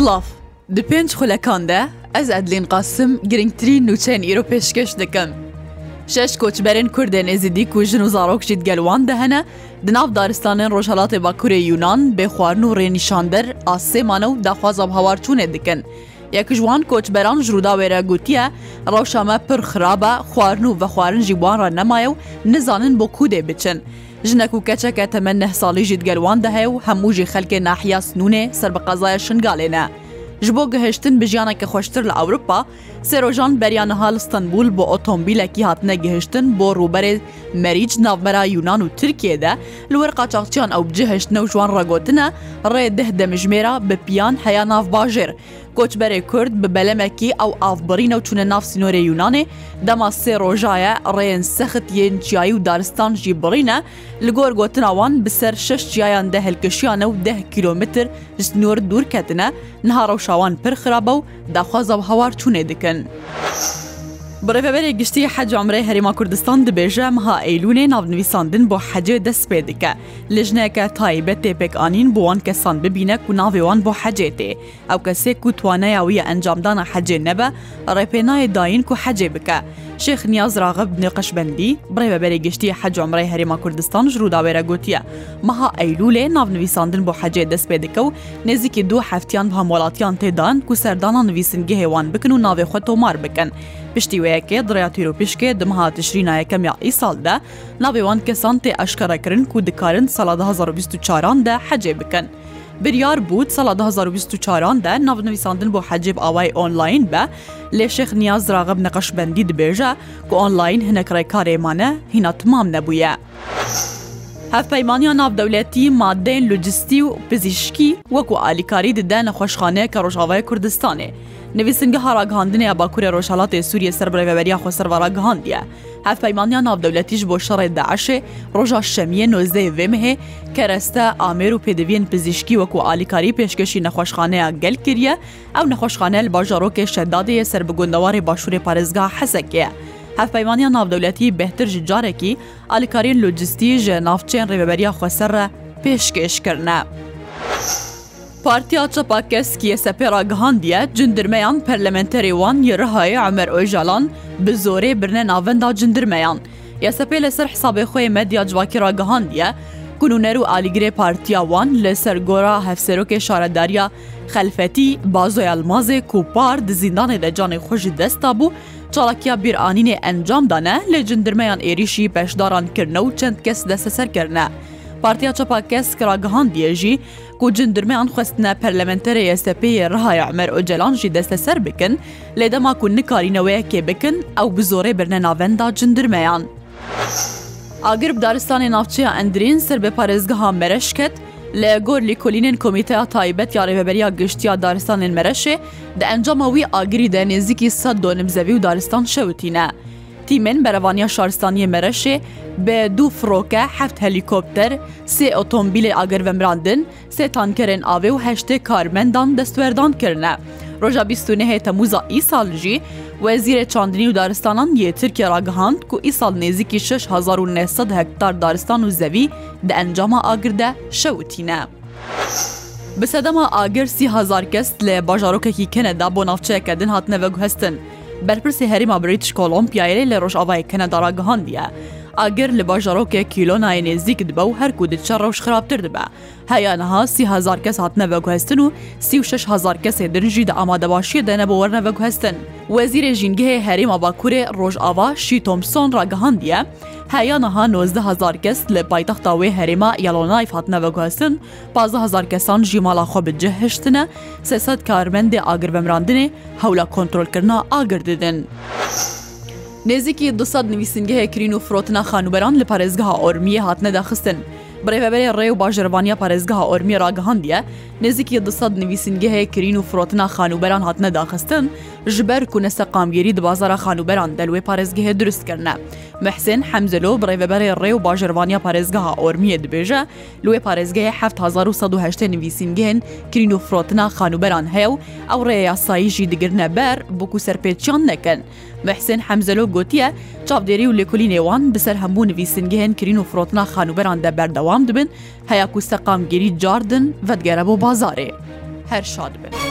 Silav Di pênc xulekan de ez edlên qasim girngtirî nûçeyên îro pêşkeş dikim. Şeş koçberên Kurdên êzidî ku jin û zarok jî gel wan de hene, di nav daristanên Rojhelatê Bakurê Yunan bêxwarin û rênîşander a sêmane û daxwaza hawarçûnê dikin. Yek ji wan koçberan ji rûda wêre gotiye, rewşa me pir xirabe, xwarin û vexwarin jî wan ra nemaye û nizanin bo kudê biçin. ژنەک و کەچەکە تەمە نە ساڵیژی گەلواندا هەیە و هەمووژی خەلکێ ناحیا سنوونێ سەر بە قەزایە شنگالێنە. ji bo gihiştin bi jiyaneke xweştir li Ewropa, Serojan beryanha li Stanbul bo otomobilekî hatine gihiştin bo rûberê Merîc navbera Yunan û Tirkiye de li wir qaçaxçiyan ew cihiştine û ji wan ragotine rê deh demijmêra bi piyan heya nav bajêr. کۆچبەرێ کورد بە بەلەمەکی ئەو ئافبڕینە و چونە ناف سینۆرە یونانێ دەما سێ ڕۆژایە ڕێن سەخت یەنجیایی و دارستان ژی بڕینە لە گۆر گوتناوان بسەر شش جیایان دە هەلکەشیانە و ده کیلومتر سنۆر دوورکەتنە نهارە و شاوان پرخرابە و داخوازە و هەوار چونێ دکن. بڕێبەرێک گشتی حەجامڕێ هەرێما کوردستان دبێژە مها ئەیلونێ ناونویساندن بۆ حەجێ دەست پێ دکە لەژنەکە تایبەت تێپێکانین بۆوان کەسان ببینە و ناوێوان بۆ حەجێ تێ ئەو کەسێک و توانایاویە ئەنجامدانە حەجێ نەبە ڕێپێنایە داین و حەجێ بکە شێخ نیاز راغب نێقشبندی بڕێوە بەرەگەشتی حەجۆمڕی هەرێما کوردستان ژووداوێرە گوتیە مەها ئەیلولێ ناونویساندن بۆ حەجێ دەست پێ دەکە و نێزیکی دوو هەفتیان هەموڵاتیان تێدان و سەردانان نوویسنگی هێوان بکن و ناوێخوا تۆمار بکەن. پشتی وەیەکێ دڕاتیر و پیشکێ دمها تشرینایەکەم یا ئی ساڵدا ناوێوان کەسان تێ ئەشکەرەکردن و دکارن ساڵ 2024 دا حەجێ بکەن. biryar bû sala 2024 de navnivîsandin bo hecib away online be lê şex niyaz raqib neqeşbendî dibêje ku online hinek rekarê mane hîna timam nebûye. هەفپەیمانیا ناودەولەتی مادەین لوجستی و پزیشکی وەکو ئالیکاری ددە نەخۆشخانەیە کە ڕۆژاوای کوردستانێ. نویسنگە هەڕاگەاندنە باکوورە ڕۆژهڵاتی سووریە سەربرەوەبەریا خۆسەرڕاگەاندە. هەفپەیمانیا ناودەولەتیش بۆ شەڕێ داعشێ ڕۆژا شەمیە نۆزدە وێمهێ کە ڕێستە ئامێر و پێدەویێن پزیشکی وەکو ئالیکاری پێشکەشی نەخۆشخانەیە گەل کردە ئەو نەخۆشخانە باژارۆکێ شەدادەیە سەر بگوندەواری باشووری پارێزگا حەسەکەیە. هەفپەیوانیان ناودەولەتی بهترژی جارێکی ئالیکارین لوجستیژ ناافچێن ڕێبەبەریا خوەسەرە پێشکێشکردە. Partiya Çapakkes Kiyeseperra gihandiye cindirmeyan perlementerê wan yê rihayê Emer Ojalan bi zorê birne navenda cindirmeyan. Yesepê li ser hesabê xê medya civakira gihandiye, Kununer û alîgirê partiya wan li ser gora hevserokê şaredariya xelfetî bazoya almazê ku par di zîndanê de canê xwe ji desta bû, çalakiya bir anînê encam dane lê cindirmeyan êrişî beşdarankirinne û çend kes desteserkirine. Partiya çapa kes kiragihan diye jî ku cindirmeyan xwestine perlementerê SPyê rihaya Emer Öcelan jî desteser bikin, lê dema ku nikarîneweyekê bikin ew bi zorê birne navenda cindirmeyan. Agir bi daristanê navçeya Endrîn ser bi parêzgeha mereşket, لە گۆرلی کلینین کمیتەیە تایبەت یاریبەبەریا گشتیا دارستانên مەرەشێ دە ئەنجامە وی ئاگری دە نێزییکی سە دۆنم زەوی و دارستان شەوتینە. تیمن بەرەوانیا شارستانی مەرەشێ بە دوو فرۆکە هەفت هەلیکۆپتەر سێ ئۆتۆمبیلی ئاگەرڤەمراندن سێ تانکەرێن ئاوێ و هەشتێ کارمەندان دەستوەردان کردە. ڕۆژە بیستونەهەیە تەموزە ئی ساڵژی وەزیرە چاندنی و دارستانان یەترکێ راگەهاند ku ئیسال نێزیکی 6900 هەکتار دارستان و زەوی دە ئەنجامە ئاگردە شەوتینە. Bi sedema agir sihazar kes lê bajarokekî Keneda bo navçeyeke din hatine veguhestin. Berpirsê Herîma British Kolompiyaê lê Rojavayê Keneda ra gihandiye. ئاگر لە باژەڕۆکێک کیلۆنای نێزیک دبە و هەرکو دچە ڕەوش خراپتر دبە هەیانەها سیهزار کەس هاتنە بەگوهستن و سی هزار کەسێ درژی دە ئامادەباشیە دەنە بۆ وەرنە بەگوهستن وەزیرە ژینگەهێ هەریمە باکوورێ ڕۆژئاوا شی تۆمسۆن ڕگەهاندیە هەیەەها 90هزار کەس لە پایتەختاوێ هەرێما یالۆنای هاتنە بەگوهستن 15هزار کەسان ژیماڵا خۆ بجە هشتنە سەسەد کارمەندێ ئاگر بەمراندنێ هەولا کۆنتترۆلکردنا ئاگر ددن. نێزیکی دوسەد نوویسنگەیە کرین و فرۆتنا خانوبەران لە پارێزگەها ئۆرمیە هاتنەداخستن. برێبەبەری ڕێ و باشژربانیا پارێزگەها ئۆرمی ڕاگەهندە، نێزیکی دوسەد نوویسنگەهەیە کرین و فرۆتنا خانوبەران هاتنەداخستن ji ber ku neseqamgirî di bazara xanûberan delwê parêzgehê durist kirine. Mehsên hemzelo bi rêveberê rê û bajervaniya parêzgeha Ormiyê dibêje, li wê parêzgehê 1970 nivîsîngehên kirîn û frotina xanûberan heye ew ew rê yasayî jî digirne ber bo ku serpêçiyan nekin. Mehsên hemzelo gotiye çavdêrî û lêkolî nêwan bi ser hemû nivîsingehên kirîn û frotina xanûberan de berdewam dibin, heya ku seqamgirî cardin vedgere bo bazarê. Her şad bin.